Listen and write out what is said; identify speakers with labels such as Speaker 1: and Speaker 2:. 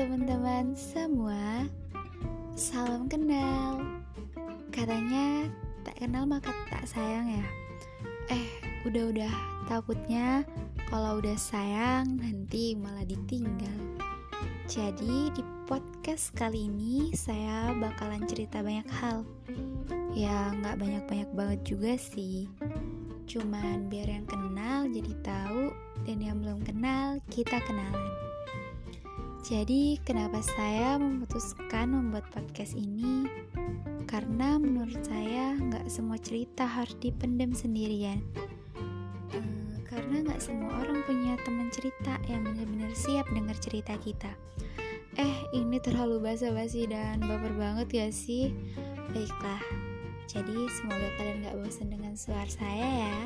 Speaker 1: teman-teman semua. Salam kenal. Katanya tak kenal maka tak sayang ya. Eh udah-udah takutnya kalau udah sayang nanti malah ditinggal. Jadi di podcast kali ini saya bakalan cerita banyak hal. Ya nggak banyak-banyak banget juga sih. Cuman biar yang kenal jadi tahu Dan yang belum kenal kita kenalan jadi, kenapa saya memutuskan membuat podcast ini? Karena menurut saya nggak semua cerita harus dipendam sendirian. Hmm, karena nggak semua orang punya teman cerita yang benar-benar siap dengar cerita kita. Eh, ini terlalu basa-basi dan baper banget ya sih? Baiklah, jadi semoga kalian gak bosan dengan suara saya ya.